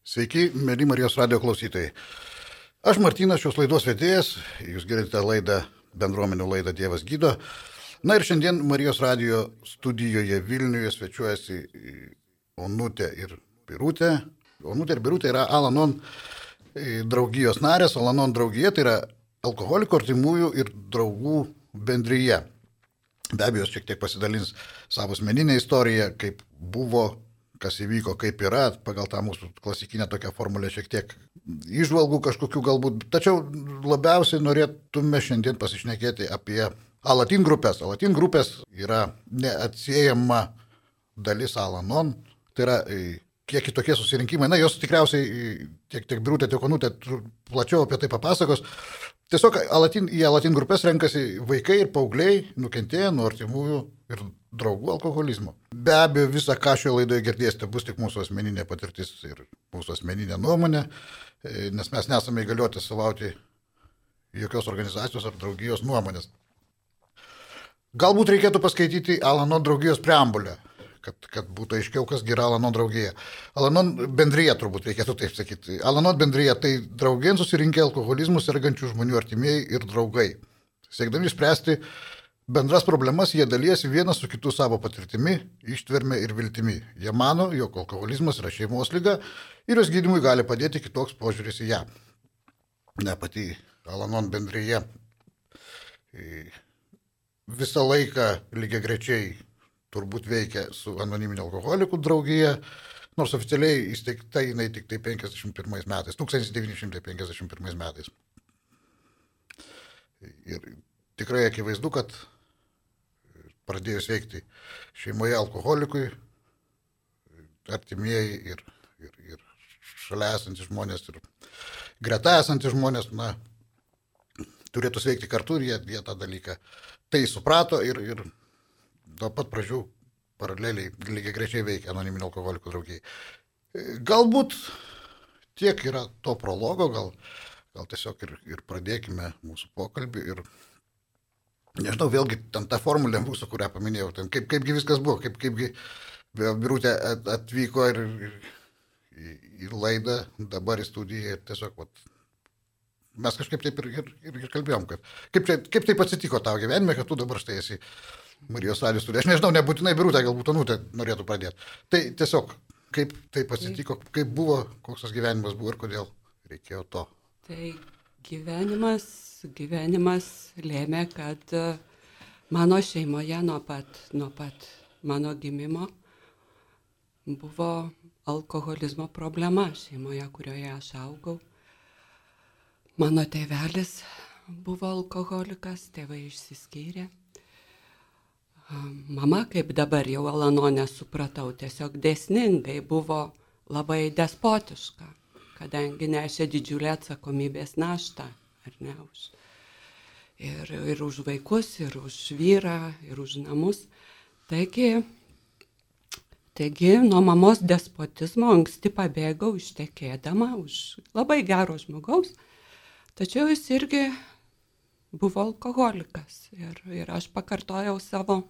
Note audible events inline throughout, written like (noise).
Sveiki, mėly Marijos radio klausytojai. Aš Martynas, šios laidos vedėjas, jūs girdite laidą, bendruomenių laidą Dievas gydo. Na ir šiandien Marijos radio studijoje Vilniuje svečiuojasi Onutė ir Birutė. Onutė ir Birutė yra Alanon e, draugijos narės. Alanon draugija tai yra alkoholiko artimųjų ir draugų bendryje. Be abejo, šiek tiek pasidalins savo asmeninę istoriją, kaip buvo, kas įvyko, kaip yra, pagal tą mūsų klasikinę tokią formulę šiek tiek išvalgų kažkokių galbūt. Tačiau labiausiai norėtume šiandien pasišnekėti apie Alatin grupės. Alatin grupės yra neatsiejama dalis Alanon. Tai yra e, kiek kitokie susirinkimai. Na, jos tikriausiai tiek, tiek Birutė, tiek Onutė plačiau apie tai papasakos. Tiesiog Alatin, į Alatin grupės renkasi vaikai ir paaugliai nukentėję nuo artimųjų ir draugų alkoholizmo. Be abejo, visą, ką šioje laidoje girdėsite, bus tik mūsų asmeninė patirtis ir mūsų asmeninė nuomonė, e, nes mes nesame įgalioti savauti jokios organizacijos ar draugijos nuomonės. Galbūt reikėtų paskaityti Alano draugijos preambulę, kad, kad būtų aiškiau, kas yra Alanon draugija. Alanon bendryje turbūt reikėtų taip sakyti. Alanon bendryje tai draugien susirinkę alkoholizmus sergančių žmonių artimieji ir draugai. Siekdami spręsti bendras problemas, jie dalyjasi vienas su kitu savo patirtimi, ištverme ir viltimi. Jie mano, jog alkoholizmas yra šeimos lyga ir jos gydimui gali padėti kitoks požiūris į ją. Ne pati Alanon bendryje visą laiką lygiai grečiai turbūt veikia su anoniminio alkoholikų draugija, nors oficialiai įsteigta jinai tik tai 51 metais, 1951 metais. Ir tikrai akivaizdu, kad pradėjus veikti šeimoje alkoholikui, artimieji ir, ir, ir šalia esantys žmonės ir greta esantys žmonės, na, turėtų sveikti kartu ir jie, jie tą dalyką tai suprato ir, ir nuo pat pradžių paraleliai lygiai grečiai veikia anoniminio alkoholikų draugijai. Galbūt tiek yra to prologo, gal, gal tiesiog ir, ir pradėkime mūsų pokalbį ir nežinau, vėlgi ten ta formulė mūsų, kurią paminėjau, ten kaip, kaipgi viskas buvo, kaip, kaipgi Birutė atvyko ir, ir į laidą, dabar į studiją ir tiesiog vat, mes kažkaip taip ir, ir, ir, ir kalbėjom, kad kaip, čia, kaip taip atsitiko tavo gyvenime, kad tu dabar štai esi Marijos radijos studija. Aš nežinau, nebūtinai Birutė, galbūt Anutė norėtų pradėti. Tai tiesiog, kaip taip atsitiko, kaip buvo, koks tas gyvenimas buvo ir kodėl reikėjo to. Tai gyvenimas, gyvenimas lėmė, kad e, mano šeimoje nuo pat, nuo pat mano gimimo buvo alkoholizmo problema šeimoje, kurioje aš augau. Mano tėvelis buvo alkoholikas, tėvai išsiskyrė. Mama, kaip dabar jau Alanonė supratau, tiesiog desningai buvo labai despotiška, kadangi nešė didžiulę atsakomybės naštą, ar ne, už, ir, ir už vaikus, ir už vyrą, ir už namus. Taigi, taigi nuo mamos despotizmo anksti pabėgau ištekėdama už labai gero žmogaus, tačiau jis irgi buvo alkoholikas ir, ir aš pakartojau savo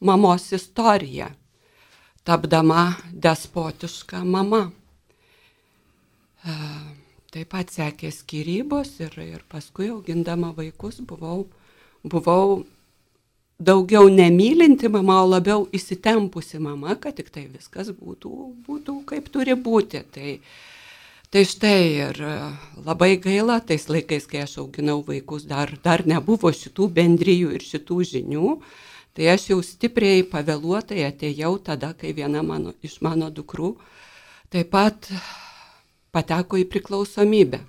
mamos istoriją, tapdama despotiška mama. E, taip pat sekė skirybos ir, ir paskui augindama vaikus buvau, buvau daugiau nemylinti mama, o labiau įsitempusi mama, kad tik tai viskas būtų, būtų kaip turi būti. Tai, tai štai ir labai gaila, tais laikais, kai aš auginau vaikus, dar, dar nebuvo šitų bendryjų ir šitų žinių. Tai aš jau stipriai pavėluotai atėjau tada, kai viena mano, iš mano dukrų taip pat pateko į priklausomybę.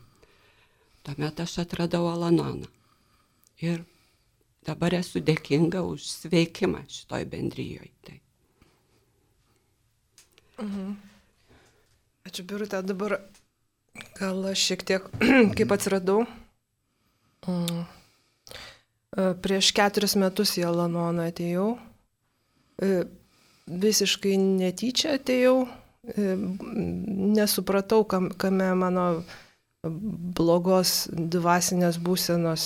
Tuomet aš atradau Alanoną. Ir dabar esu dėkinga už sveikimą šitoj bendryjoje. Tai. Mhm. Ačiū, Birutė. Dabar gal aš šiek tiek, (clears throat) kaip atsiradau. Mm E, prieš keturis metus į Alanoną atėjau. E, visiškai netyčia atėjau. E, nesupratau, kam, kame mano blogos dvasinės būsenos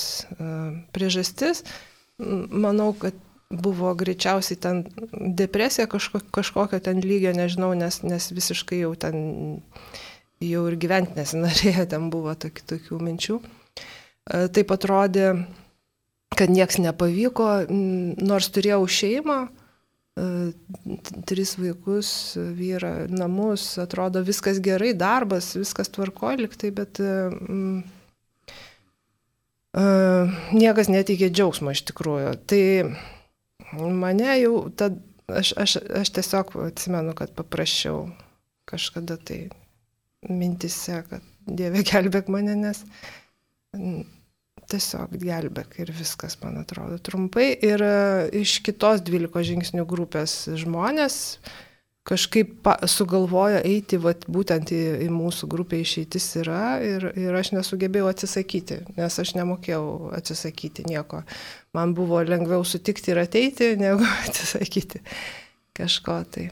priežastis. Manau, kad buvo greičiausiai ten depresija kažko, kažkokio ten lygio, nežinau, nes, nes visiškai jau ten jau ir gyventi nesinorėjo, ten buvo tokių, tokių minčių. E, taip atrodė, kad nieks nepavyko, nors turėjau šeimą, e, tris vaikus, vyrą, namus, atrodo viskas gerai, darbas, viskas tvarko liktai, bet mm, niekas neteikė džiaugsmo iš tikrųjų. Tai mane jau, tad, aš, aš, aš tiesiog atsimenu, kad paprašiau kažkada tai mintise, kad Dieve (laughs) gelbėk mane, nes tiesiog gelbėk ir viskas, man atrodo, trumpai. Ir e, iš kitos 12 žingsnių grupės žmonės kažkaip sugalvojo eiti vat, būtent į, į mūsų grupę išeitis yra ir, ir aš nesugebėjau atsisakyti, nes aš nemokėjau atsisakyti nieko. Man buvo lengviau sutikti ir ateiti, (laughs) negu atsisakyti kažko tai,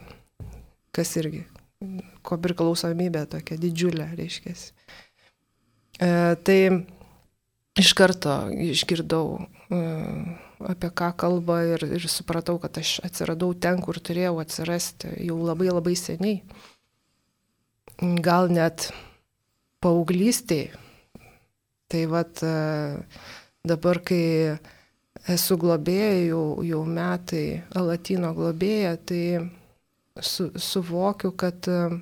kas irgi, ko priklausomybė tokia didžiulė, reiškia. E, tai iš karto išgirdau, e, apie ką kalba ir, ir supratau, kad aš atsiradau ten, kur turėjau atsirasti jau labai labai seniai. Gal net paauglystėje. Tai vad e, dabar, kai esu globėja, jau, jau metai Latino globėja, tai su, suvokiu, kad uh,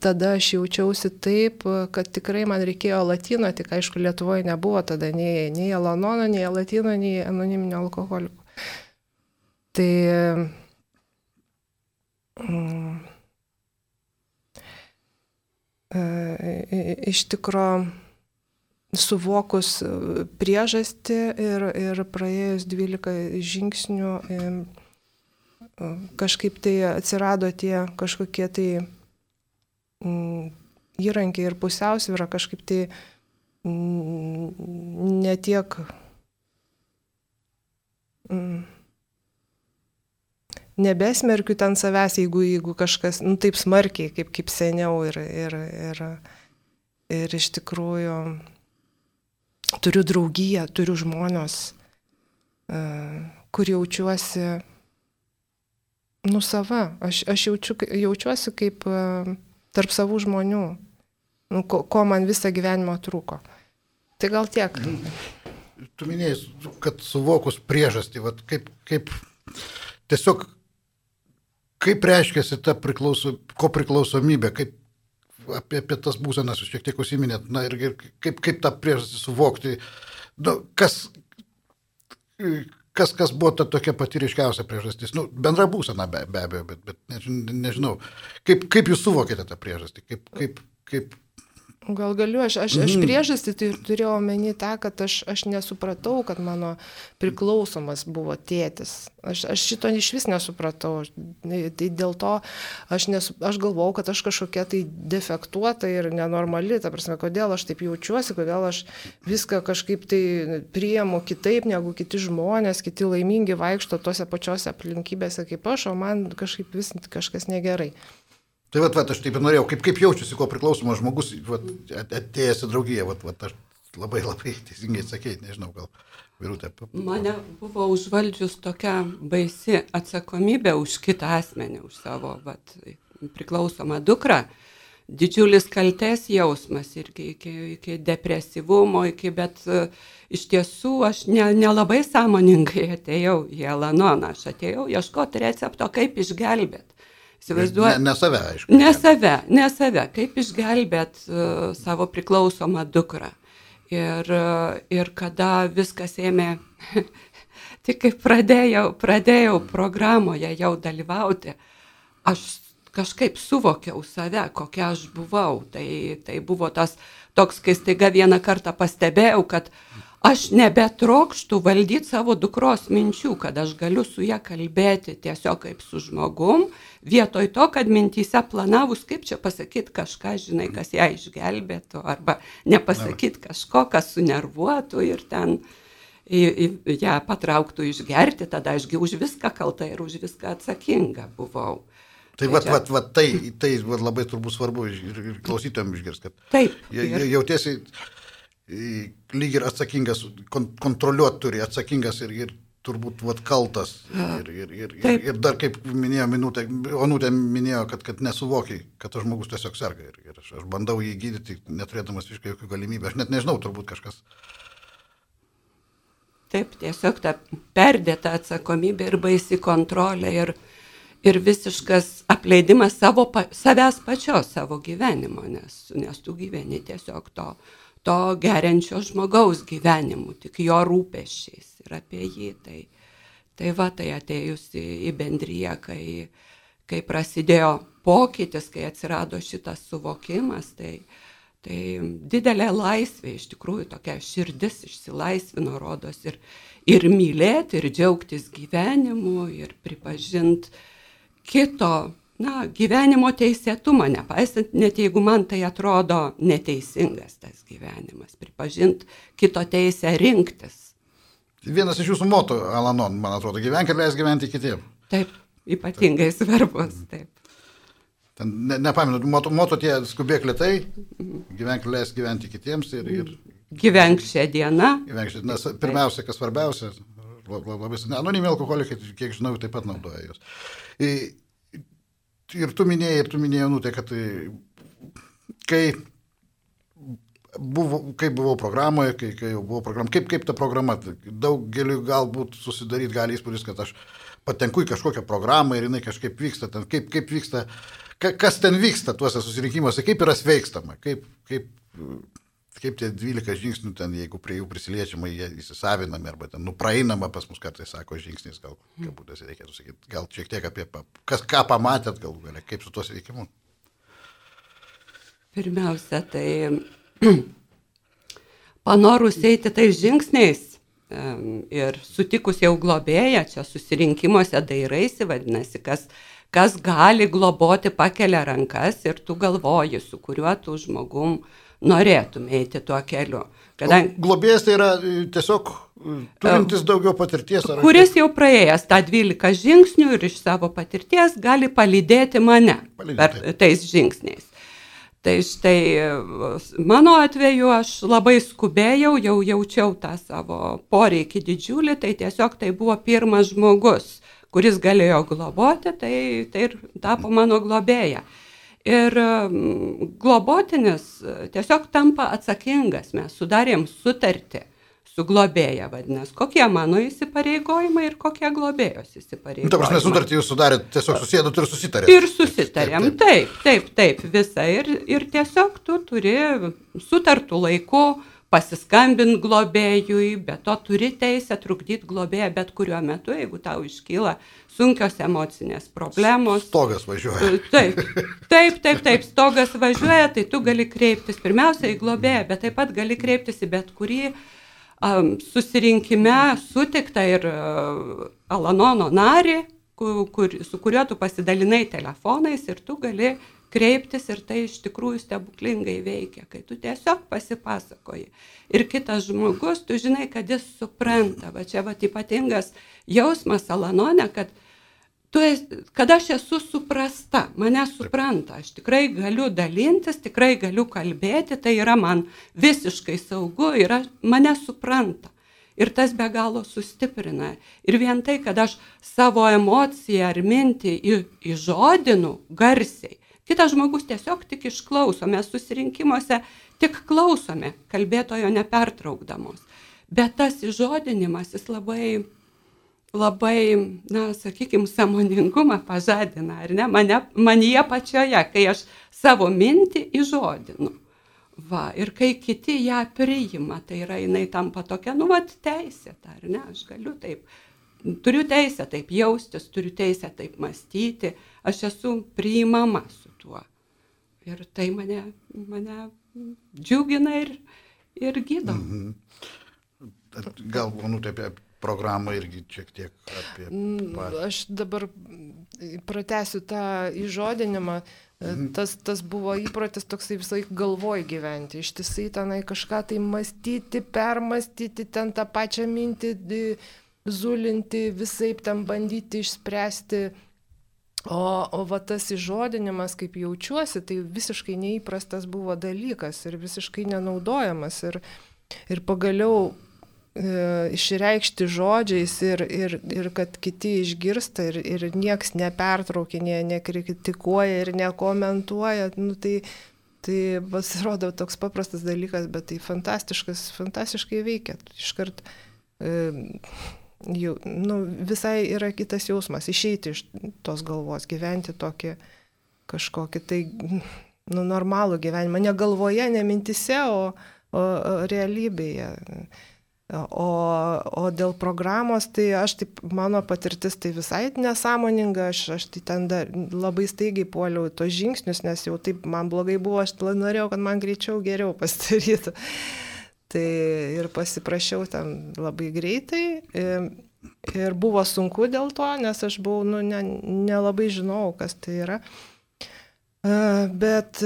tada aš jaučiausi taip, kad tikrai man reikėjo latino, tik aišku, Lietuvoje nebuvo tada nei, nei alanono, nei latino, nei anoniminio alkoholiko. Tai mm, e, iš tikro suvokus priežastį ir, ir praėjus 12 žingsnių kažkaip tai atsirado tie kažkokie tai įrankiai ir pusiausvyrą kažkaip tai mm, netiek mm, nebesmerkiu ten savęs, jeigu, jeigu kažkas, nu, taip smarkiai, kaip, kaip seniau ir, ir, ir, ir iš tikrųjų turiu draugiją, turiu žmonės, kur jaučiuosi, nu, sava. Aš, aš jaučiu, jaučiuosi kaip tarp savų žmonių, nu, ko, ko man visą gyvenimą trūko. Tai gal tiek. Tu minėjai, kad suvokus priežastį, vat, kaip, kaip tiesiog, kaip reiškiasi ta priklauso, ko priklausomybė, kaip apie, apie tas būsenas jūs šiek tiek užsiminėt, na ir, ir kaip, kaip tą priežastį suvokti, nu, kas, kas, kas buvo ta tokia pati ryškiausia priežastis? Nu, bendra būsena be, be abejo, bet, bet nežinau. Kaip, kaip jūs suvokėte tą priežastį? Kaip, kaip, kaip, Gal galiu, aš, aš, aš mhm. priežastį tai turėjau omeny tą, kad aš, aš nesupratau, kad mano priklausomas buvo tėtis. Aš, aš šito iš vis nesupratau. Tai dėl to aš, nesu, aš galvau, kad aš kažkokia tai defektuota ir nenormali. Ta prasme, kodėl aš taip jaučiuosi, kodėl aš viską kažkaip tai priemu kitaip negu kiti žmonės, kiti laimingi vaikšto tose pačiose aplinkybėse kaip aš, o man kažkaip vis kažkas negerai. Tai vat, vat, aš taip ir norėjau, kaip, kaip jaučiasi, ko priklausomas žmogus, vat, atėjęs į draugiją, vat, vat, aš labai labai teisingai sakėjai, nežinau, gal virutė. Mane buvo užvaldžius tokia baisi atsakomybė už kitą asmenį, už savo vat, priklausomą dukrą. Didžiulis kaltės jausmas irgi iki, iki depresyvumo, iki, bet uh, iš tiesų aš ne, nelabai sąmoningai atėjau į Elanoną, aš atėjau ieškoti recepto, kaip išgelbėti. Įsivaizduoju. Ne, ne save, aišku. Ne save, ne save. Kaip išgelbėt uh, savo priklausomą dukrą. Ir, uh, ir kada viskas ėmė, (laughs) tik kai pradėjau, pradėjau programoje jau dalyvauti, aš kažkaip suvokiau save, kokia aš buvau. Tai, tai buvo tas toks, kai staiga vieną kartą pastebėjau, kad aš nebetrokštų valdyti savo dukros minčių, kad aš galiu su ją kalbėti tiesiog kaip su žmogum vietoj to, kad mintyse planavus, kaip čia pasakyti kažką, žinai, kas ją išgelbėtų, arba nepasakyti kažko, kas sunervuotų ir ten ją patrauktų išgerti, tada ašgi už viską kalta ir už viską atsakinga buvau. Tai, vat, vat, vat, tai, tai vat, labai turbūt svarbu ir, ir klausytojams išgirsti, kad Taip, ir... jautiesi lyg ir atsakingas, kon, kontroliuoti turi atsakingas ir, ir turbūt vat, kaltas. Ir, ir, ir, ir, ir dar kaip minėjo minutė, Onutė minėjo, kad, kad nesuvokiai, kad tas žmogus tiesiog serga. Ir, ir aš, aš bandau jį gydyti, neturėdamas visiškai jokių galimybių. Aš net nežinau, turbūt kažkas. Taip, tiesiog ta perdėta atsakomybė ir baisi kontrolė ir, ir visiškas apleidimas savo, savęs pačios, savo gyvenimo, nes, nes tu gyveni tiesiog to, to geriančio žmogaus gyvenimu, tik jo rūpešiais ir apie jį. Tai, tai va, tai atėjusi į bendryją, kai, kai prasidėjo pokytis, kai atsirado šitas suvokimas, tai, tai didelė laisvė, iš tikrųjų tokia širdis išsilaisvino rodos ir, ir mylėti, ir džiaugtis gyvenimu, ir pripažinti kito na, gyvenimo teisėtumą, nepaisant, net jeigu man tai atrodo neteisingas tas gyvenimas, pripažinti kito teisę rinktis Vienas iš jūsų moto, Alanon, man atrodo, gyvenk ir leis gyventi kitiems. Taip, ypatingai taip. svarbus, taip. Ten, ne, nepamenu, moto, moto tie skubėk lietai, gyvenk ir leis gyventi kitiems ir... ir gyvenk šią dieną. Gyvenk šią dieną, pirmiausia, kas svarbiausia, labai, anonimi alkoholikai, kiek žinau, taip pat naudoja juos. Ir tu minėjai, ir tu minėjai, nu, tai kad kai buvo, kaip buvau programoje, kai, kai jau buvau programoje, kaip, kaip ta programa, daugeliu galbūt susidaryti gali įspūdis, kad aš patenku į kažkokią programą ir jinai kažkaip vyksta, ten, kaip, kaip vyksta, ka, kas ten vyksta tuose susirinkimuose, kaip yra sveikstama, kaip, kaip, kaip tie 12 žingsnių ten, jeigu prie jų prisiliečiama, jie įsisavinami arba ten nupraeinama pas mus kartais sako žingsnis, gal kabutėse reikėtų sakyti, gal šiek tiek apie, kas, ką pamatėt, gal galia, kaip su tuo sveikimu. Pirmiausia, tai (clears throat) panorus eiti tais žingsniais ir sutikus jau globėją, čia susirinkimuose dairaisi, vadinasi, kas, kas gali globoti, pakelia rankas ir tu galvoji, su kuriuo tu žmogum norėtum eiti tuo keliu. Kadangi... Globėjas tai yra e, tiesiog e, turintis daugiau patirties. Ar... Kuris jau praėjęs tą 12 žingsnių ir iš savo patirties gali palydėti mane palydėti. per tais žingsniais. Tai štai mano atveju aš labai skubėjau, jau jaučiau tą savo poreikį didžiulį, tai tiesiog tai buvo pirmas žmogus, kuris galėjo globoti, tai, tai ir tapo mano globėja. Ir globotinis tiesiog tampa atsakingas, mes sudarėm sutartį su globėja, vadinasi, kokie mano įsipareigojimai ir kokie globėjos įsipareigojimai. Nu, ta prasme, sutartį jūs sudarėte, tiesiog susėdot ir susitarėte. Ir susitarėm, taip, taip, taip, visą. Ir, ir tiesiog tu turi sutartų laiku pasiskambinti globėjui, bet to turi teisę trukdyti globėją bet kuriuo metu, jeigu tau iškyla sunkios emocinės problemos. Stogas važiuoja. Taip, taip, taip, taip, stogas važiuoja, tai tu gali kreiptis pirmiausia į globėją, bet taip pat gali kreiptis į bet kurį uh, susirinkime sutikta ir Alanono narį, kur, kur, su kuriuo tu pasidalinai telefonais ir tu gali kreiptis ir tai iš tikrųjų stebuklingai veikia, kai tu tiesiog pasipasakoji. Ir kitas žmogus, tu žinai, kad jis supranta, va čia va ypatingas jausmas Alanone, kad tu kad aš esu suprasta, mane supranta, aš tikrai galiu dalintis, tikrai galiu kalbėti, tai yra man visiškai saugu ir mane supranta. Ir tas be galo sustiprina. Ir vien tai, kad aš savo emociją ar mintį įžodinu garsiai, kitas žmogus tiesiog tik išklauso, mes susirinkimuose tik klausome, kalbėtojo nepertraukdamos. Bet tas įžodinimas, jis labai labai, na, sakykime, samoningumą pažadina, ar ne, mane, manyje pačioje, kai aš savo mintį įžodinu. Va, ir kai kiti ją priima, tai yra jinai tampa tokia, nu, vat, teisėta, ar ne, aš galiu taip, turiu teisę taip jaustis, turiu teisę taip mąstyti, aš esu priimama tuo. Ir tai mane, mane džiugina ir, ir gydo. Mhm. Gal, nu, taip, programą irgi šiek tiek apie... Mm. Aš dabar pratęsiu tą įžodinimą. Mhm. Tas, tas buvo įprotis toksai visai galvoj gyventi, ištisai tenai kažką tai mąstyti, permastyti, ten tą pačią mintį, zulinti, visai ten bandyti išspręsti. O, o va tas įžodinimas, kaip jaučiuosi, tai visiškai neįprastas buvo dalykas ir visiškai nenaudojamas. Ir, ir pagaliau išreikšti žodžiais ir, ir, ir kad kiti išgirsta ir, ir nieks nepertraukinėja, nekritikuoja ir nekomentuoja, nu, tai, tai pasirodo toks paprastas dalykas, bet tai fantastiškas, fantastiškai veikia. Iškart e, jau, nu, visai yra kitas jausmas, išeiti iš tos galvos, gyventi tokį kažkokį tai nu, normalų gyvenimą, ne galvoje, ne mintise, o, o, o realybėje. O, o dėl programos, tai aš taip, mano patirtis tai visai nesąmoninga, aš, aš tai ten dar labai staigiai puoliau tos žingsnius, nes jau taip man blogai buvo, aš norėjau, kad man greičiau geriau pasidarytų. Tai ir pasiprašiau ten labai greitai. Ir, buvo sunku dėl to, nes aš buvau, nu, nelabai ne, ne žinau, kas tai yra. Bet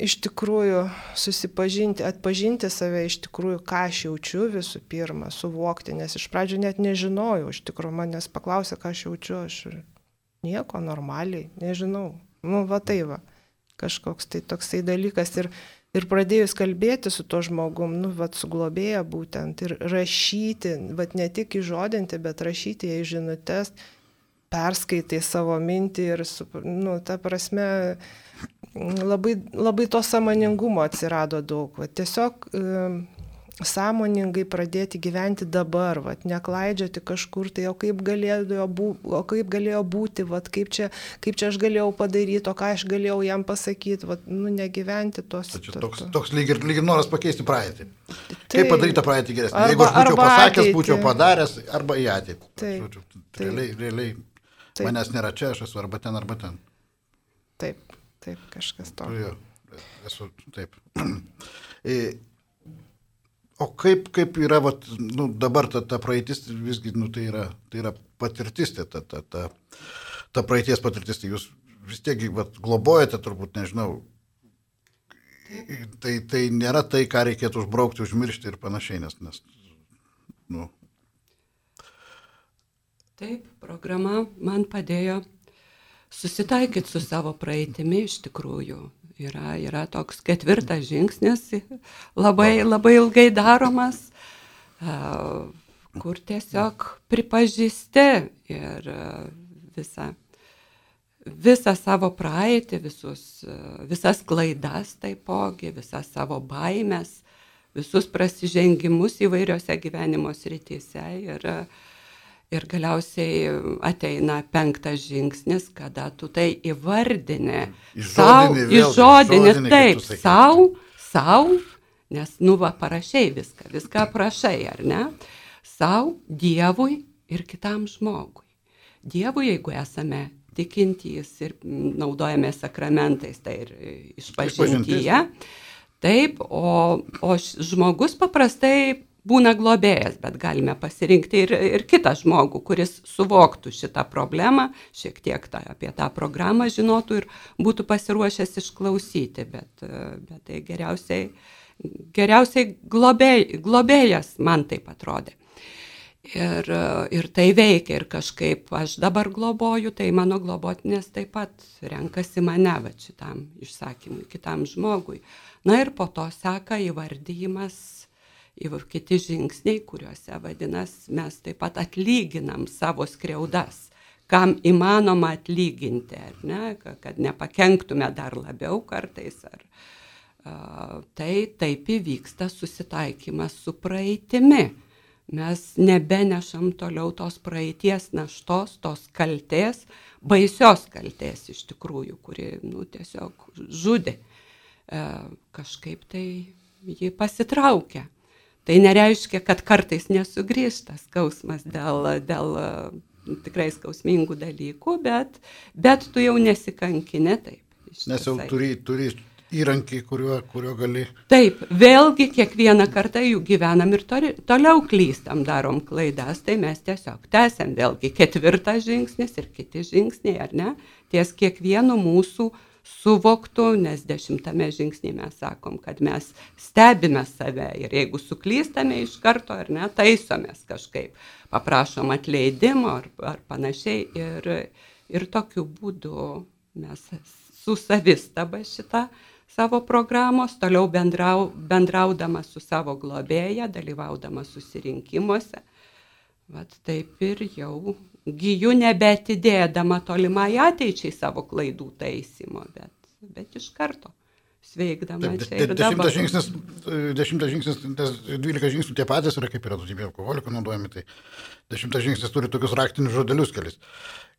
iš tikrųjų susipažinti, atpažinti save iš tikrųjų, ką aš jaučiu visų pirma, suvokti, nes iš pradžių net nežinojau, iš tikrųjų manęs paklausė, ką aš jaučiu, aš nieko normaliai, nežinau. Nu, va tai va, kažkoks tai toksai dalykas ir, ir pradėjus kalbėti su to žmogum, nu, va, suglobėja būtent ir rašyti, va, ne tik įžodinti, bet rašyti jai žinutės perskaitai savo mintį ir, nu, ta prasme, labai, labai to samoningumo atsirado daug. Va, tiesiog e, sąmoningai pradėti gyventi dabar, va, neklaidžioti kažkur, tai o kaip galėjo, bū, o kaip galėjo būti, va, kaip, čia, kaip čia aš galėjau padaryti, o ką aš galėjau jam pasakyti, va, nu, negyventi tos. Tačiau toks, toks lyg, ir, lyg ir noras pakeisti praeitį. Tai, kaip padaryti tą praeitį geresnį? Jeigu aš būčiau pasakęs, ateitį. būčiau padaręs, arba į ateitį. Taip, Žodžiu, realiai, realiai Taip. Manęs nėra čia, aš esu arba ten, arba ten. Taip, taip, kažkas to. Jo, esu taip. (clears throat) o kaip, kaip yra, vat, nu, dabar ta, ta praeitis, visgi, nu, tai yra, tai yra patirtis, tai ta, ta, ta, ta praeities patirtis, tai jūs vis tiek, vat, globojate, turbūt, nežinau, tai, tai nėra tai, ką reikėtų užbraukti, užmiršti ir panašiai, nes, nes nu, Taip, programa man padėjo susitaikyti su savo praeitimi iš tikrųjų. Yra, yra toks ketvirtas žingsnis, labai, labai ilgai daromas, kur tiesiog pripažįsti ir visą, visą savo praeitį, visus, visas klaidas taipogi, visas savo baimės, visus prasižengimus įvairiose gyvenimo srityse. Ir, uh, Ir galiausiai ateina penktas žingsnis, kada tu tai įvardini. Įžodini, įžodini taip, savo, savo, nes, nu, va, parašiai viską, viską aprašai, ar ne? Savo, Dievui ir kitam žmogui. Dievui, jeigu esame tikintys ir naudojame sakramentais, tai ir išpažintyje. Taip, o, o žmogus paprastai būna globėjas, bet galime pasirinkti ir, ir kitą žmogų, kuris suvoktų šitą problemą, šiek tiek tą, apie tą programą žinotų ir būtų pasiruošęs išklausyti, bet, bet tai geriausiai, geriausiai globėj, globėjas man taip atrodė. Ir, ir tai veikia ir kažkaip aš dabar globoju, tai mano globotinės taip pat renkasi mane va šitam išsakymui, kitam žmogui. Na ir po to seka įvardyjimas ir kiti žingsniai, kuriuose vadinasi mes taip pat atlyginam savo skriaudas, kam įmanoma atlyginti, ne, kad nepakenktume dar labiau kartais. Ar, a, tai taip įvyksta susitaikymas su praeitimi. Mes nebenešam toliau tos praeities naštos, tos kalties, baisios kalties iš tikrųjų, kuri nu, tiesiog žudė. E, kažkaip tai ji pasitraukia. Tai nereiškia, kad kartais nesugrįžta skausmas dėl, dėl tikrai skausmingų dalykų, bet, bet tu jau nesikankinė taip. Nes jau turi, turi įrankį, kuriuo, kuriuo gali. Taip, vėlgi kiekvieną kartą jų gyvenam ir toli, toliau klystam, darom klaidas, tai mes tiesiog tęsiam vėlgi ketvirtas žingsnis ir kiti žingsniai, ar ne, ties kiekvienu mūsų uh, suvoktų, nes dešimtame žingsnėje mes sakom, kad mes stebime save ir jeigu suklystame iš karto ar ne, taisomės kažkaip, paprašom atleidimo ar, ar panašiai ir, ir tokiu būdu mes su savistaba šitą savo programos, toliau bendrau, bendraudamas su savo globėja, dalyvaudamas susirinkimuose. Vat taip ir jau gyju nebetidėdama tolimai ateičiai savo klaidų taisymo, bet, bet iš karto sveikdama Taip, čia ir dešimtas dabar. žingsnis, e, dešimtas žingsnis, tas 12 žingsnių tie patys yra kaip yra daugybė alkoholikų naudojami, tai dešimtas žingsnis turi tokius raktinius žodelius kelis,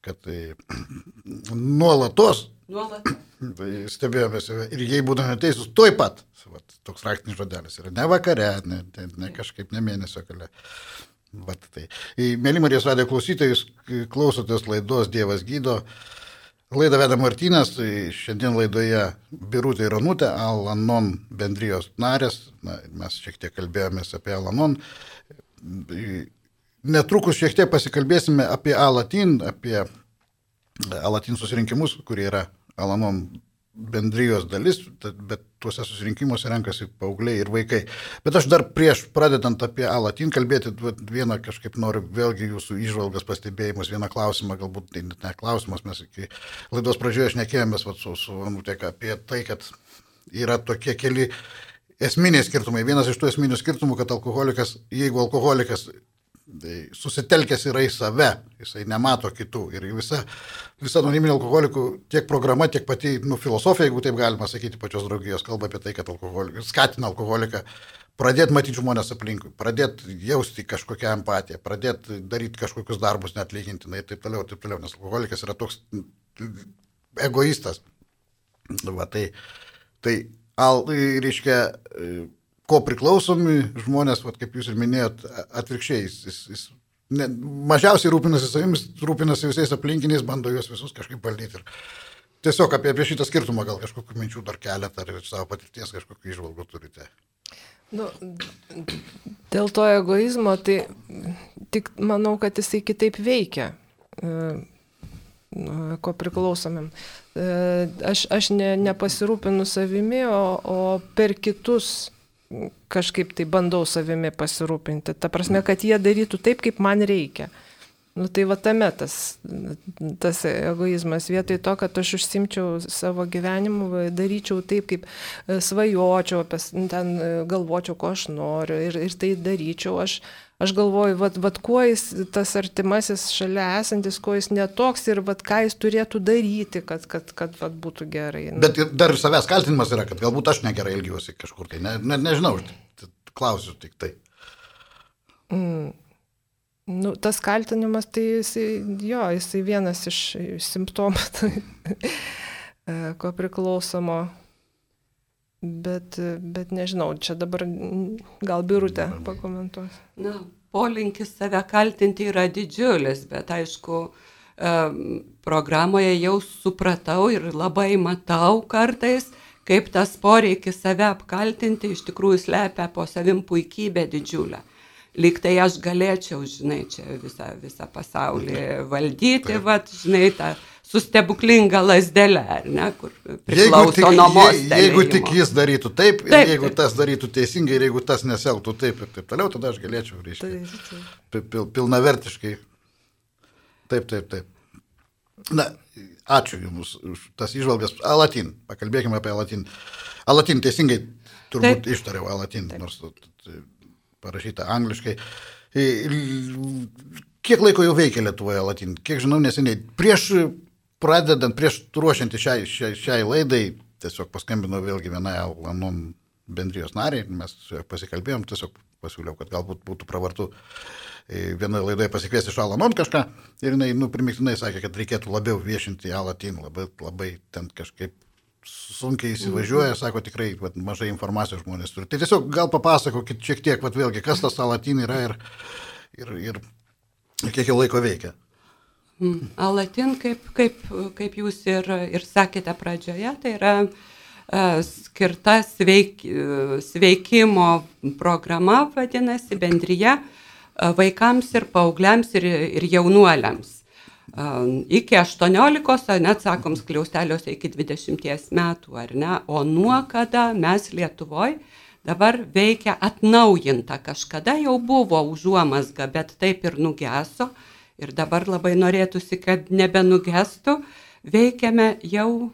kad tai (clears throat) nuolatos Nuolat. (clears throat) tai stebėjome save ir jei būdami teisūs, tuoj pat, vat, toks raktinis žodelis yra ne vakare, ne, ne, ne kažkaip ne mėnesio gale. Vat, tai. Mėly Marijos radio klausytojus klausotės laidos Dievas gydo. Laidą veda Martynas, tai šiandien laidoje Birutė ir Anutė, Alanon bendrijos narės. Na, mes šiek tiek kalbėjomės apie Alanon. Netrukus šiek tiek pasikalbėsime apie Alatin, apie Alatin susirinkimus, kurie yra Alanon bendrijos dalis, bet tuose susirinkimuose renkasi paaugliai ir vaikai. Bet aš dar prieš pradedant apie Alatin kalbėti, vieną kažkaip noriu vėlgi jūsų išvalgas, pastebėjimus, vieną klausimą, galbūt tai net ne klausimas, mes iki laidos pradžioje šnekėjomės vat, su, su Anutėka apie tai, kad yra tokie keli esminiai skirtumai. Vienas iš tų esminių skirtumų, kad alkoholikas, jeigu alkoholikas tai susitelkęs yra į save, jisai nemato kitų. Ir visa, visa anoniminė alkoholikų tiek programa, tiek pati nu, filosofija, jeigu taip galima sakyti, pačios draugijos kalba apie tai, kad alkoholikas skatina alkoholiką pradėti matyti žmonės aplinkui, pradėti jausti kažkokią empatiją, pradėti daryti kažkokius darbus neatlygintinai ir taip toliau, taip toliau, nes alkoholikas yra toks egoistas. Va, tai, tai al, reiškia, e, ko priklausomi žmonės, vat, kaip jūs ir minėjot, atvirkščiai, jis, jis, jis ne, mažiausiai rūpinasi savimis, rūpinasi visais aplinkiniais, bando juos visus kažkaip valdyti. Ir tiesiog apie, apie šitą skirtumą gal kažkokių minčių dar keletą ar savo patirties kažkokių išvalgų turite. Nu, dėl to egoizmo, tai tik manau, kad jisai kitaip veikia. e, Ko priklausomim. E, Aš, aš ne, nepasirūpinu savimi, o, o per kitus kažkaip tai bandau savimi pasirūpinti. Ta prasme, kad jie darytų taip, kaip man reikia. Nu tai va tame tas, tas egoizmas. Vietoj to, kad aš užsimčiau savo gyvenimu, daryčiau taip, kaip e, svajočiau, apie, ten e, galvočiau, ko aš noriu ir, ir tai daryčiau. Aš, aš galvoju, vad, vad, kuo jis, tas artimasis šalia esantis, kuo jis netoks ir vad, ką jis turėtų daryti, kad, kad, kad vad, būtų gerai. Nu, Bet dar ir savęs kaltinimas yra, kad galbūt aš negerai elgiuosi kažkur tai, ne, ne, nežinau, klausiu tik tai. Nu, tas kaltinimas, tai jisai, jo, jisai vienas iš simptomų, (laughs) e, ko priklausomo. Bet, bet nežinau, čia dabar gal birutė pakomentuos. Na, polinkis save kaltinti yra didžiulis, bet aišku, programoje jau supratau ir labai matau kartais, kaip tas poreikis save apkaltinti iš tikrųjų slepia po savim puikybę didžiulę. Lyg tai aš galėčiau, žinai, čia visą, visą pasaulį valdyti, vat, žinai, tą sustebuklinga lasdelę, ar ne, kur priklauso nuo je- mostelėjimo. jeigu tik jis darytų taip, ir Taip, jeigu taip. tas darytų teisingai, ir jeigu tas neselgtų taip ir taip toliau, tada aš galėčiau, reiškia, Tai, pi- pil, pilnavertiškai. Taip, taip, taip. Na, ačiū Jums už tas išvalgas. Alatin, pakalbėkime apie Alatin. Alatin teisingai turbūt Taip. ištariau Alatin, nors parašyta angliškai. Kiek laiko jau veikia Lietuvoje Alatin? Kiek žinau, neseniai. Prieš pradedant, prieš ruošiantį šiai, šiai, šiai laidai, tiesiog paskambinau vėlgi vienai Alanon bendrijos nariai, mes pasikalbėjom, tiesiog pasiūliau, kad galbūt būtų pravartu e, vienoje laidoje pasikviesti iš Alanon kažką ir jinai, nu, primiktinai sakė, kad reikėtų labiau viešinti Alatin, labai, labai ten kažkaip sunkiai įsivažiuoja, sako tikrai vat, mažai informacijos žmonės turi. Tai tiesiog gal papasakokit šiek tiek, vat, vėlgi, kas tas Alatin yra ir, ir, ir, ir kiek jau laiko veikia. Mm. Alatin, kaip, kaip, kaip jūs ir, ir sakėte pradžioje, tai yra e, skirta sveik, e, sveikimo programa, vadinasi, bendryje e, vaikams ir paaugliams ir, ir jaunuoliams. Iki 18, net sakom, skliausteliuose iki 20 metų, ar ne? O nuo kada mes Lietuvoje dabar veikia atnaujinta, kažkada jau buvo užuomasga, bet taip ir nugeso. Ir dabar labai norėtųsi, kad nebenugestų. Veikiame jau,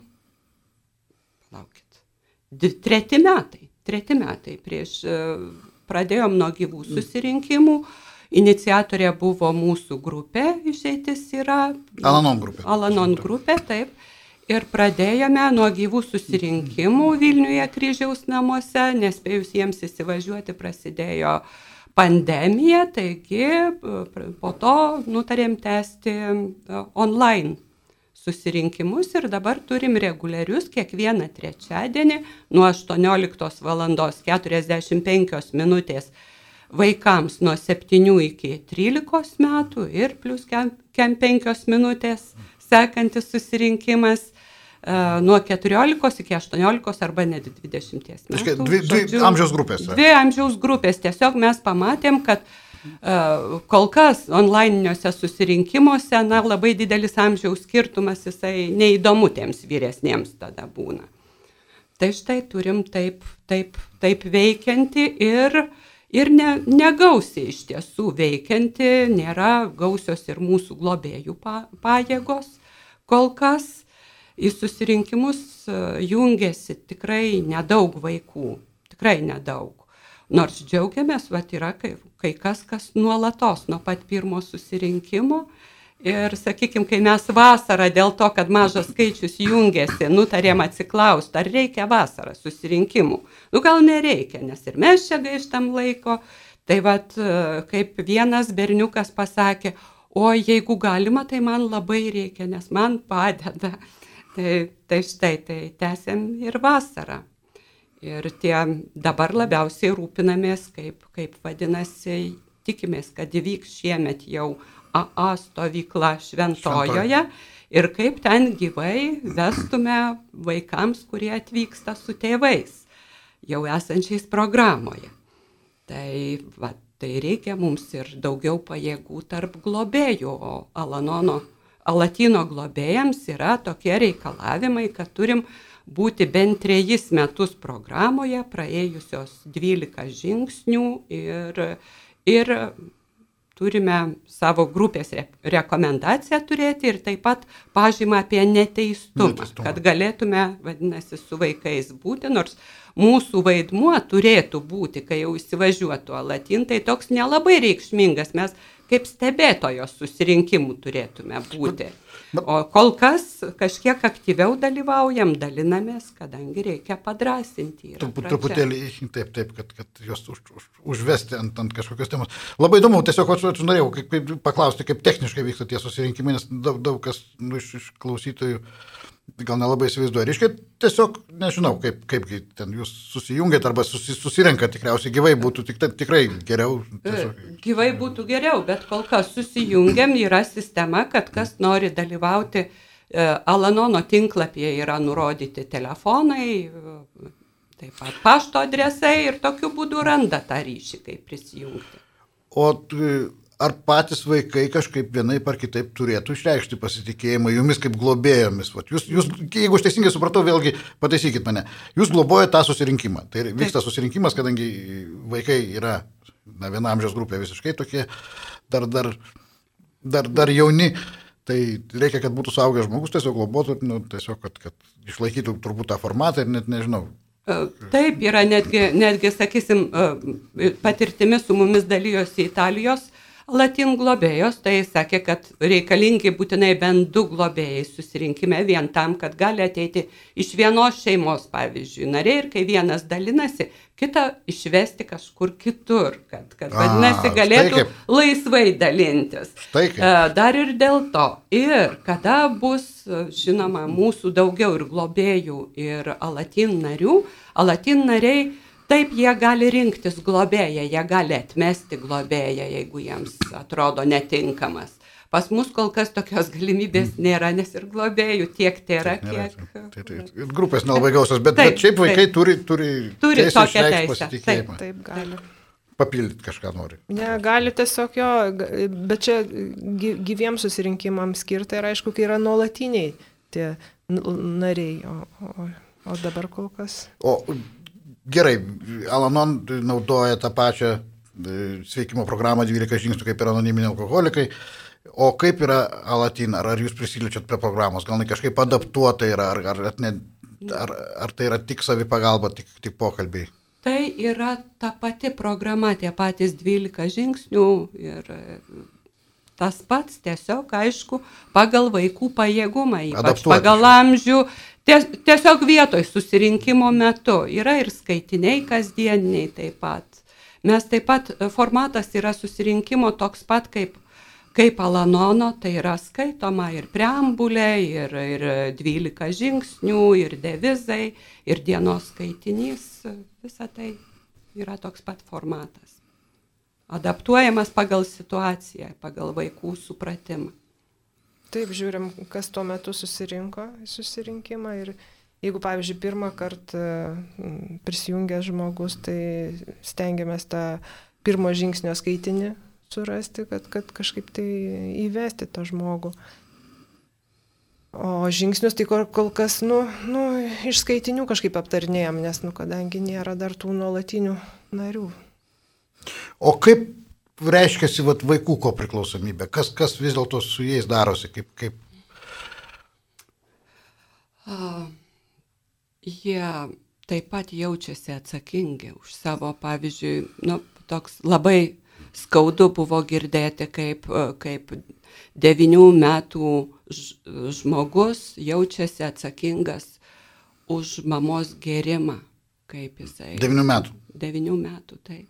laukit, treti metai. Treti metai prieš e, pradėjom nuo gyvų susirinkimų. Iniciatorė buvo mūsų grupė, išeitis yra. Alanon grupė. Alanon grupė, taip. Ir pradėjome nuo gyvų susirinkimų Vilniuje kryžiaus namuose, nespėjus jiems įsivažiuoti prasidėjo pandemija, taigi e, po to nutarėm tęsti e, online susirinkimus ir dabar turim reguliarius kiekvieną trečiadienį nuo 18 val. 45 minutės vaikams nuo 7 iki 13 metų ir plus kem, kem 5 minutės sekantis susirinkimas nuo 14 iki 18 arba net 20 metų. Reiškia, dvi- dvi amžiaus grupės. Dvi amžiaus grupės. Tiesiog mes pamatėm, kad uh, kol kas online'iniuose susirinkimuose, na, labai didelis amžiaus skirtumas, jisai neįdomu tiems vyresniems tada būna. Tai štai turim taip, taip, taip veikianti ir, ir ne, negausiai iš tiesų veikianti, nėra gausios ir mūsų globėjų pa, pajėgos kol kas. Į susirinkimus e, jungiasi tikrai nedaug vaikų, tikrai nedaug. Nors džiaugiamės, va yra kai, kai kas, kas nuolatos nuo pat pirmo susirinkimo. Ir, sakykime, kai mes vasarą dėl to, kad mažas skaičius jungiasi, nutarėm atsiklausti, ar reikia vasarą susirinkimų. Nu gal nereikia, nes ir mes čia gaištam laiko. Tai vad, kaip vienas berniukas pasakė, o jeigu galima, tai man labai reikia, nes man padeda. Tai, tai štai, tai tęsiam ir vasarą. Ir tie dabar labiausiai rūpinamės, kaip, kaip vadinasi, tikimės, kad įvyks šiemet jau AA stovykla Šventojoje ir kaip ten gyvai vestume vaikams, kurie atvyksta su tėvais, jau esančiais programoje. Tai, va, tai reikia mums ir daugiau pajėgų tarp globėjų, o Alanono, Alatino globėjams yra tokie reikalavimai, kad turim būti bent trejus metus programoje, praėjusios 12 žingsnių ir, ir turime savo grupės re rekomendaciją turėti ir taip pat pažymą apie neteistumą, Neteistumą. kad galėtume, vadinasi, su vaikais būti, nors mūsų vaidmuo turėtų būti, kai jau įsivažiuotų Alatin, tai toks nelabai reikšmingas, mes kaip stebėtojos susirinkimų turėtume būti. O kol kas kažkiek aktyviau dalyvaujam, dalinamės, kadangi reikia padrasinti. pradžia. truputėlį, taip, taip, kad, kad juos už, už, užvesti ant, ant kažkokios temos. Labai įdomu, tiesiog aš, aš norėjau kaip, kaip, paklausti, kaip techniškai vyksta tie susirinkimai, nes daug, daug kas nu, iš, iš klausytojų gal nelabai įsivaizduoja. Reiškia, tiesiog nežinau, kaip, kaip ten jūs susijungiat arba susi, susirenkat, tikriausiai gyvai būtų tik, tikrai geriau. Tiesiog. Gyvai būtų geriau, bet kol kas susijungiam, yra sistema, kad kas nori dalyvauti, e, Alanono tinklapyje yra nurodyti telefonai, e, taip pat pašto adresai ir tokiu būdu randa tą ryšį, kaip prisijungti. O ar patys vaikai kažkaip vienaip ar kitaip turėtų išreikšti pasitikėjimą jumis kaip globėjomis? Vat jūs, jūs, jeigu aš teisingai supratau, vėlgi pataisykit mane, jūs globojate tą susirinkimą. Tai vyksta susirinkimas, kadangi vaikai yra na, viena amžiaus grupė visiškai tokie, dar, dar, dar, dar jauni. Tai reikia, kad būtų suaugęs žmogus, tiesiog globotų, nu, tiesiog, kad, kad išlaikytų turbūt tą formatą ir net nežinau. E, Taip, yra netgi, netgi sakysim, e, patirtimi su mumis dalyjosi Italijos latin globėjos, tai sakė, kad reikalingi būtinai bent du globėjai susirinkime vien tam, kad gali ateiti iš vienos šeimos, pavyzdžiui, nariai ir kai vienas dalinasi, kitą išvesti kažkur kitur, kad, kad A, vadinasi, galėtų laisvai dalintis. Štai kaip. E, Dar ir dėl to. Ir kada bus, žinoma, mūsų daugiau ir globėjų, ir alatin narių, alatin nariai, taip jie gali rinktis globėją, jie gali atmesti globėją, jeigu jiems atrodo netinkamas. Pas mus kol kas tokios galimybės nėra, nes ir globėjų tiek tai yra, Nėra, kiek. tai, tai, ir grupės nelabai gausios, bet, Taip, bet šiaip vaikai taip. turi, turi, Turi teisę tokią teisę, pasitikėjimą. Taip, gali. Papildyti kažką nori. Ne, gali tiesiog jo, bet čia gy- gyviems susirinkimams skirta ir aišku, kai yra nuolatiniai tie nariai, o, o, o dabar kol kas. O gerai, Alanon naudoja tą pačią e, sveikimo programą 12 žingsnių kaip ir anoniminiai alkoholikai. O kaip yra Alatin, ar, ar jūs prisiliečiat prie programos, gal kažkaip adaptuota yra, ar, ar ne, ar, ar tai yra tik savipagalba, tik, tik pokalbiai? Tai yra ta pati programa, tie patys 12 žingsnių ir tas pats tiesiog, aišku, pagal vaikų pajėgumą, ypač Adaptuoti. pagal amžių, ties, tiesiog vietoj susirinkimo metu. Yra ir skaitiniai kasdieniniai taip pat. Mes taip pat, formatas yra susirinkimo toks pat kaip, kaip Alanono, tai yra skaitoma ir preambulė, ir, ir 12 žingsnių, ir devizai, ir dienos skaitinys, visa tai yra toks pat formatas adaptuojamas pagal situaciją, pagal vaikų supratimą. Taip, žiūrim, kas tuo metu susirinko į susirinkimą ir jeigu, pavyzdžiui, pirmą kartą mm, prisijungęs žmogus, tai stengiamės tą pirmo žingsnio skaitinį surasti, kad, kad kažkaip tai įvesti tą žmogų. O žingsnius tai kol kas, nu, nu, iš skaitinių kažkaip aptarnėjom, nes, nu, kadangi nėra dar tų nuolatinių narių. O kaip reiškiasi vat, vaikų ko priklausomybė? Kas, kas vis dėlto su jais darosi? Kaip, kaip... A, jie taip pat jaučiasi atsakingi už savo, pavyzdžiui, nu, toks labai skaudu buvo girdėti, kaip, kaip devinių metų žmogus jaučiasi atsakingas už mamos gerimą, kaip jisai. Devinių metų. Devinių metų, taip.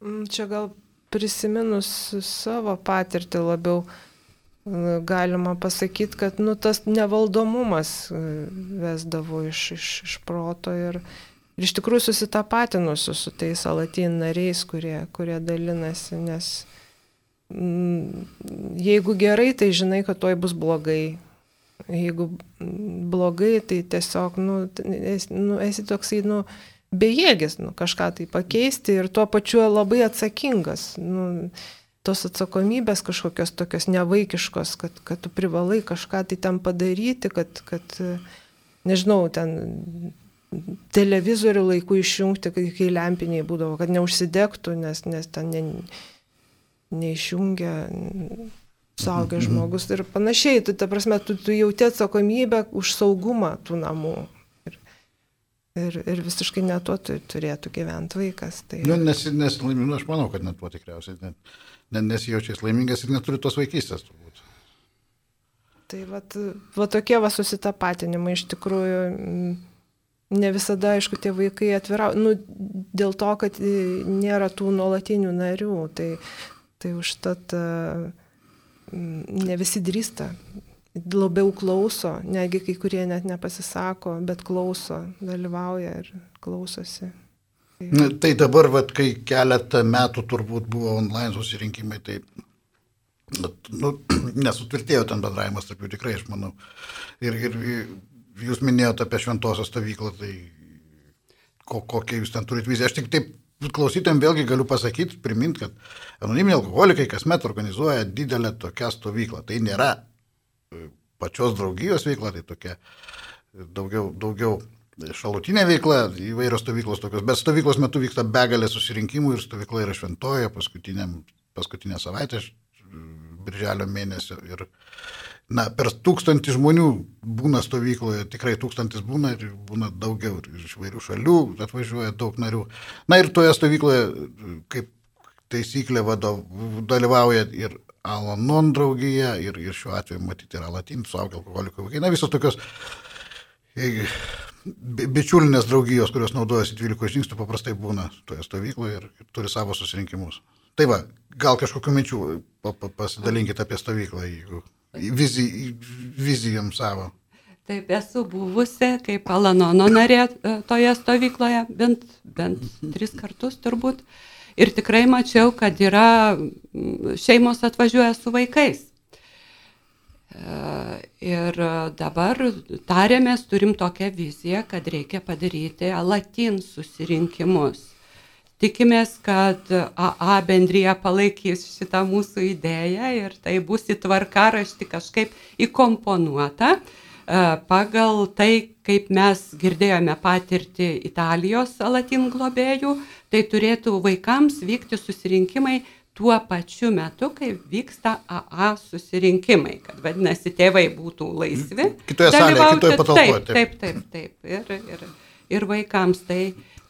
Mm, čia gal prisiminus savo patirtį labiau galima pasakyti, kad nu, tas nevaldomumas vesdavo iš, iš, iš proto ir, ir iš tikrųjų susitapatinusiu su tais alatin nariais, kurie, kurie dalinasi, nes mm, jeigu gerai, tai žinai, kad toj bus blogai. Jeigu blogai, tai tiesiog, nu, esi, nu, esi toksai, nu, bejėgis nu, kažką tai pakeisti ir tuo pačiu labai atsakingas. Nu, tos atsakomybės kažkokios tokios nevaikiškos, kad, kad tu privalai kažką tai ten padaryti, kad, kad nežinau, ten televizorių laiku išjungti, kai, kai lempiniai būdavo, kad neužsidegtų, nes, nes ten ne, neišjungia suaugęs žmogus ir panašiai. Tu, ta prasme, tu, tu jauti atsakomybę už saugumą tų namų. Ir, ir visiškai ne tuo turėtų gyventi vaikas. Tai... Nu, nes, nes laimingas, aš manau, kad net tuo tikriausiai net, net nesijaučiais laimingas ir neturi tos vaikystės turbūt. Tai vat, va tokie va susitapatinimai iš tikrųjų ne visada, aišku, tie vaikai atvira, nu, dėl to, kad nėra tų nuolatinių narių, tai, tai užtat ne visi drįsta labiau klauso, negi kai kurie net nepasisako, bet klauso, dalyvauja ir klausosi. Na, tai dabar, vat, kai keletą metų turbūt buvo online susirinkimai, tai nu, (clears throat) nesutvirtėjo ten bendravimas tarp jų tikrai, aš manau. Ir, ir jūs minėjote apie šventosios stovyklą, tai ko, kokią jūs ten turite viziją. Aš tik taip klausytėm vėlgi galiu pasakyti, priminti, kad anoniminiai alkoholikai kasmet organizuoja didelę tokią stovyklą. Tai nėra pačios draugijos veikla, tai tokia daugiau, daugiau šalutinė veikla, įvairios stovyklos tokios, bet stovyklos metu vyksta begalė susirinkimų ir stovykla yra šventoje paskutinę savaitę birželio mėnesio. Ir, na, per tūkstantį žmonių būna stovykloje, tikrai tūkstantis būna ir būna daugiau ir iš vairių šalių atvažiuoja daug narių. Na ir toje stovykloje, kaip taisyklė, vadov, dalyvauja ir Alanon draugija ir, ir šiuo atveju matyti yra Latin, suaugę alkoholikų vaikai. Na visos tokios bičiulinės draugijos, kurios naudojasi 12 žingsnių, paprastai būna toje stovykloje ir, turi savo susirinkimus. Tai va, gal kažkokiu minčių pasidalinkite apie stovyklą, jeigu vizij, vizijom savo. Taip, esu buvusi kaip Alanono narė e, toje stovykloje, bent, bent tris kartus turbūt. Uh, ir tikrai mačiau, kad yra šeimos atvažiuoja su vaikais. E, ir dabar tarėmės, turim tokią viziją, kad reikia padaryti latin susirinkimus. Tikimės, kad AA bendryje palaikys šitą mūsų idėją ir tai bus į tvarkaraštį kažkaip įkomponuota e, pagal tai, kaip mes girdėjome patirti Italijos latin globėjų, tai turėtų vaikams vykti susirinkimai tuo pačiu metu, kai vyksta AA susirinkimai, kad vadinasi, tėvai būtų laisvi. Kitoje salėje, kitoje patalpoje. Taip, taip, taip. taip. Ir, ir, ir vaikams tai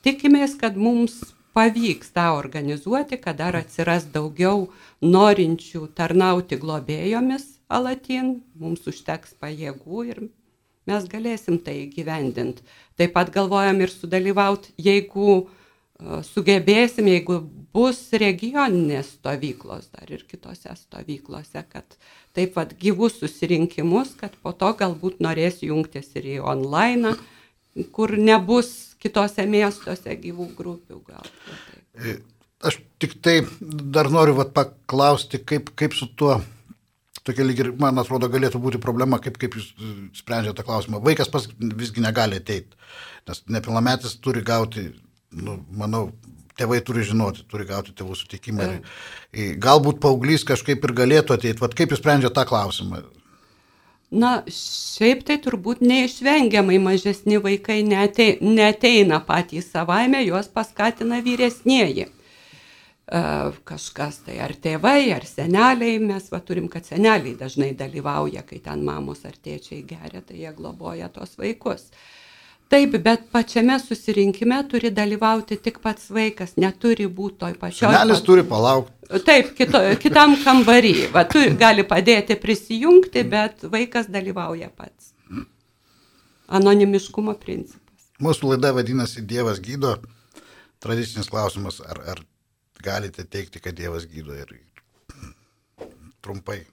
tikimės, kad mums pavyks tą organizuoti, kad dar atsiras daugiau norinčių tarnauti globėjomis Alatin, mums užteks pajėgų ir mes galėsim tai gyvendinti. Taip pat galvojam ir sudalyvauti, jeigu uh, sugebėsim, jeigu bus regioninės stovyklos dar ir kitose stovyklose, kad taip pat gyvus susirinkimus, kad po to galbūt norės jungtis ir į online, kur nebus kitose miestuose gyvų grupių. Gal, e, Aš tik tai dar noriu vat, paklausti, kaip, kaip su tuo tokia lyg ir, man atrodo, galėtų būti problema, kaip, kaip jūs e, sprendžiate tą klausimą. Vaikas pas visgi negali ateiti, nes nepilnametis turi gauti, nu, manau, tėvai turi žinoti, turi gauti tėvų sutikimą. Ir, galbūt paauglys kažkaip ir galėtų ateiti. Vat kaip jūs sprendžiate tą klausimą? Na, šiaip tai turbūt neišvengiamai mažesni vaikai neteina patys savaime, juos paskatina vyresnieji kažkas tai ar tėvai, ar seneliai, mes va turim, kad seneliai dažnai dalyvauja, kai ten mamos ar tėčiai geria, tai jie globoja tos vaikus. Taip, bet pačiame susirinkime turi dalyvauti tik pats vaikas, neturi būti toj pačioj. Senelis turi palaukti. Taip, kito, kitam kambarį. Va, tu gali padėti prisijungti, bet vaikas dalyvauja pats. Anonimiškumo principas. Mūsų laida vadinasi Dievas gydo. Tradicinis klausimas, ar, ar galite teikti, kad Dievas gydo ir trumpai.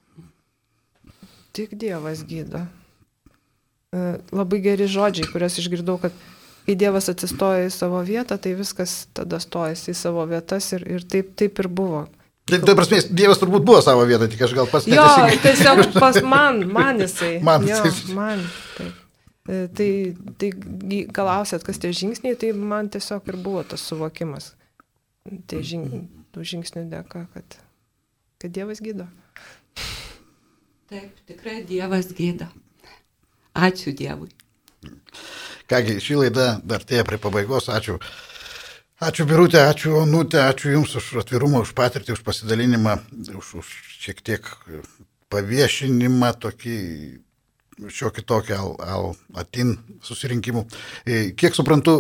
Tik Dievas gydo. E, labai geri žodžiai, kuriuos išgirdau, kad kai Dievas atsistoja į savo vietą, tai viskas tada stojasi į savo vietas ir, ir taip, taip ir buvo. Tai, tai prasme, Dievas turbūt buvo savo vietą, tik aš gal pats jo, tiesiog pas man, man jisai. (laughs) Man, jo, man. Taip. E, tai, tai galausėt, kas tie žingsniai, tai man tiesiog ir buvo tas suvokimas tai žing, tų žingsnių dėka, kad, kad Dievas gydo. Taip, tikrai Dievas gydo. Ačiū Dievui. Kągi, šį laidą dar tėja prie pabaigos. Ačiū. Ačiū Birutė, ačiū Onutė, ačiū Jums už atvirumą, už patirtį, už pasidalinimą, už, už šiek tiek paviešinimą, tokį šiokį tokį al, al, atin susirinkimų. E, kiek suprantu,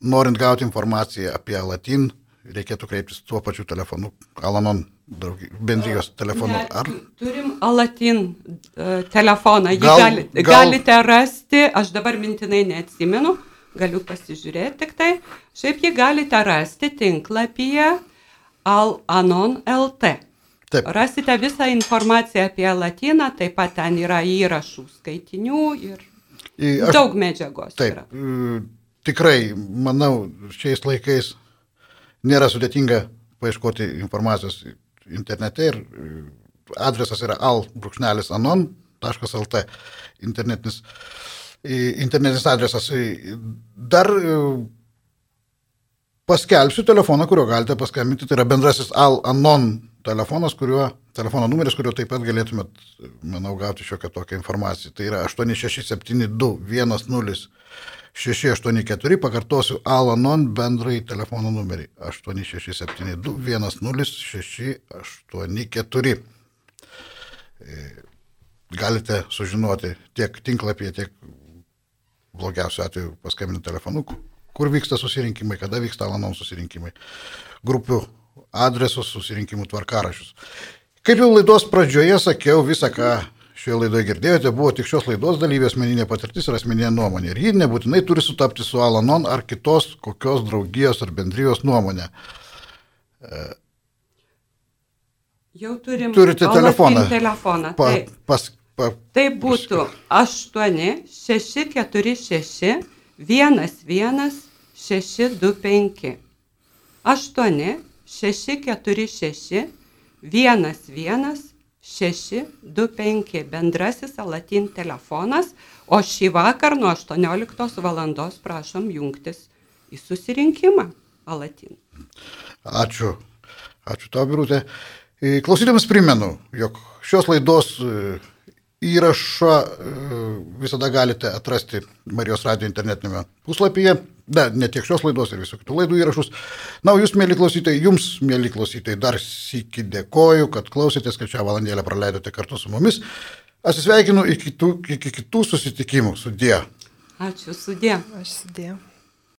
norint gauti informaciją apie Latin reikėtų kreiptis tuo pačiu telefonu, Alanon bendrijos telefonu. Ar? Turim Alatin uh, telefoną, jį gal, gali, gal... galite rasti, aš dabar mintinai neatsimenu, galiu pasižiūrėti tik tai, šiaip jį galite rasti tinklapyje Alanon LT. Taip. Rasite visą informaciją apie latiną, taip pat ten yra įrašų skaitinių ir aš, daug medžiagos. Taip, yra. tikrai, manau, šiais laikais nėra sudėtinga paieškoti informacijos internete ir e, adresas yra al.anon.lt internetinis, internetinis adresas. Dar e, paskelbsiu telefoną, kuriuo galite paskambinti, tai yra bendrasis al.anon telefonas, kuriuo, telefono numeris, kuriuo taip pat galėtumėt, manau, gauti šiokią tokią informaciją. Tai yra 8672 10 684, pakartosiu Alanon bendrai telefono numerį 86721064. E, galite sužinoti tiek tinklapyje, tiek blogiausiu atveju paskambinti telefonu, kur vyksta susirinkimai, kada vyksta Alanon susirinkimai, grupių adresus, susirinkimų tvarkarašius. Kaip jau laidos pradžioje sakiau, visą, ką šioje laidoje girdėjote, buvo tik šios laidos dalyvės asmeninė patirtis ir asmeninė nuomonė. Ir ji nebūtinai turi sutapti su Alanon ar kitos kokios draugijos ar bendrijos nuomonė. Jau turim Turite telefoną. telefoną. Pa, taip. Pas, pa, tai būtų 8 6 4 6 1 1 6 2 5. 8 6 4 6 1 1 625 bendrasis Alatin telefonas, o šį vakar nuo 18 val. prašom jungtis į susirinkimą Alatin. Ačiū. Ačiū tau, Birutė. E, klausytėms primenu, jog šios laidos e, įrašą e, visada galite atrasti Marijos radio internetinėme puslapyje. Da, ne tiek šios laidos ir visų kitų laidų įrašus. Na, o jūs, mėly klausytojai, jums, mėly klausytojai, dar sėki dėkoju, kad klausėtės, kad šią valandėlę praleidote kartu su mumis. Atsisveikinu iki kitų, iki kitų susitikimų. Sudė. Ačiū, sudė. Aš sėdėjau.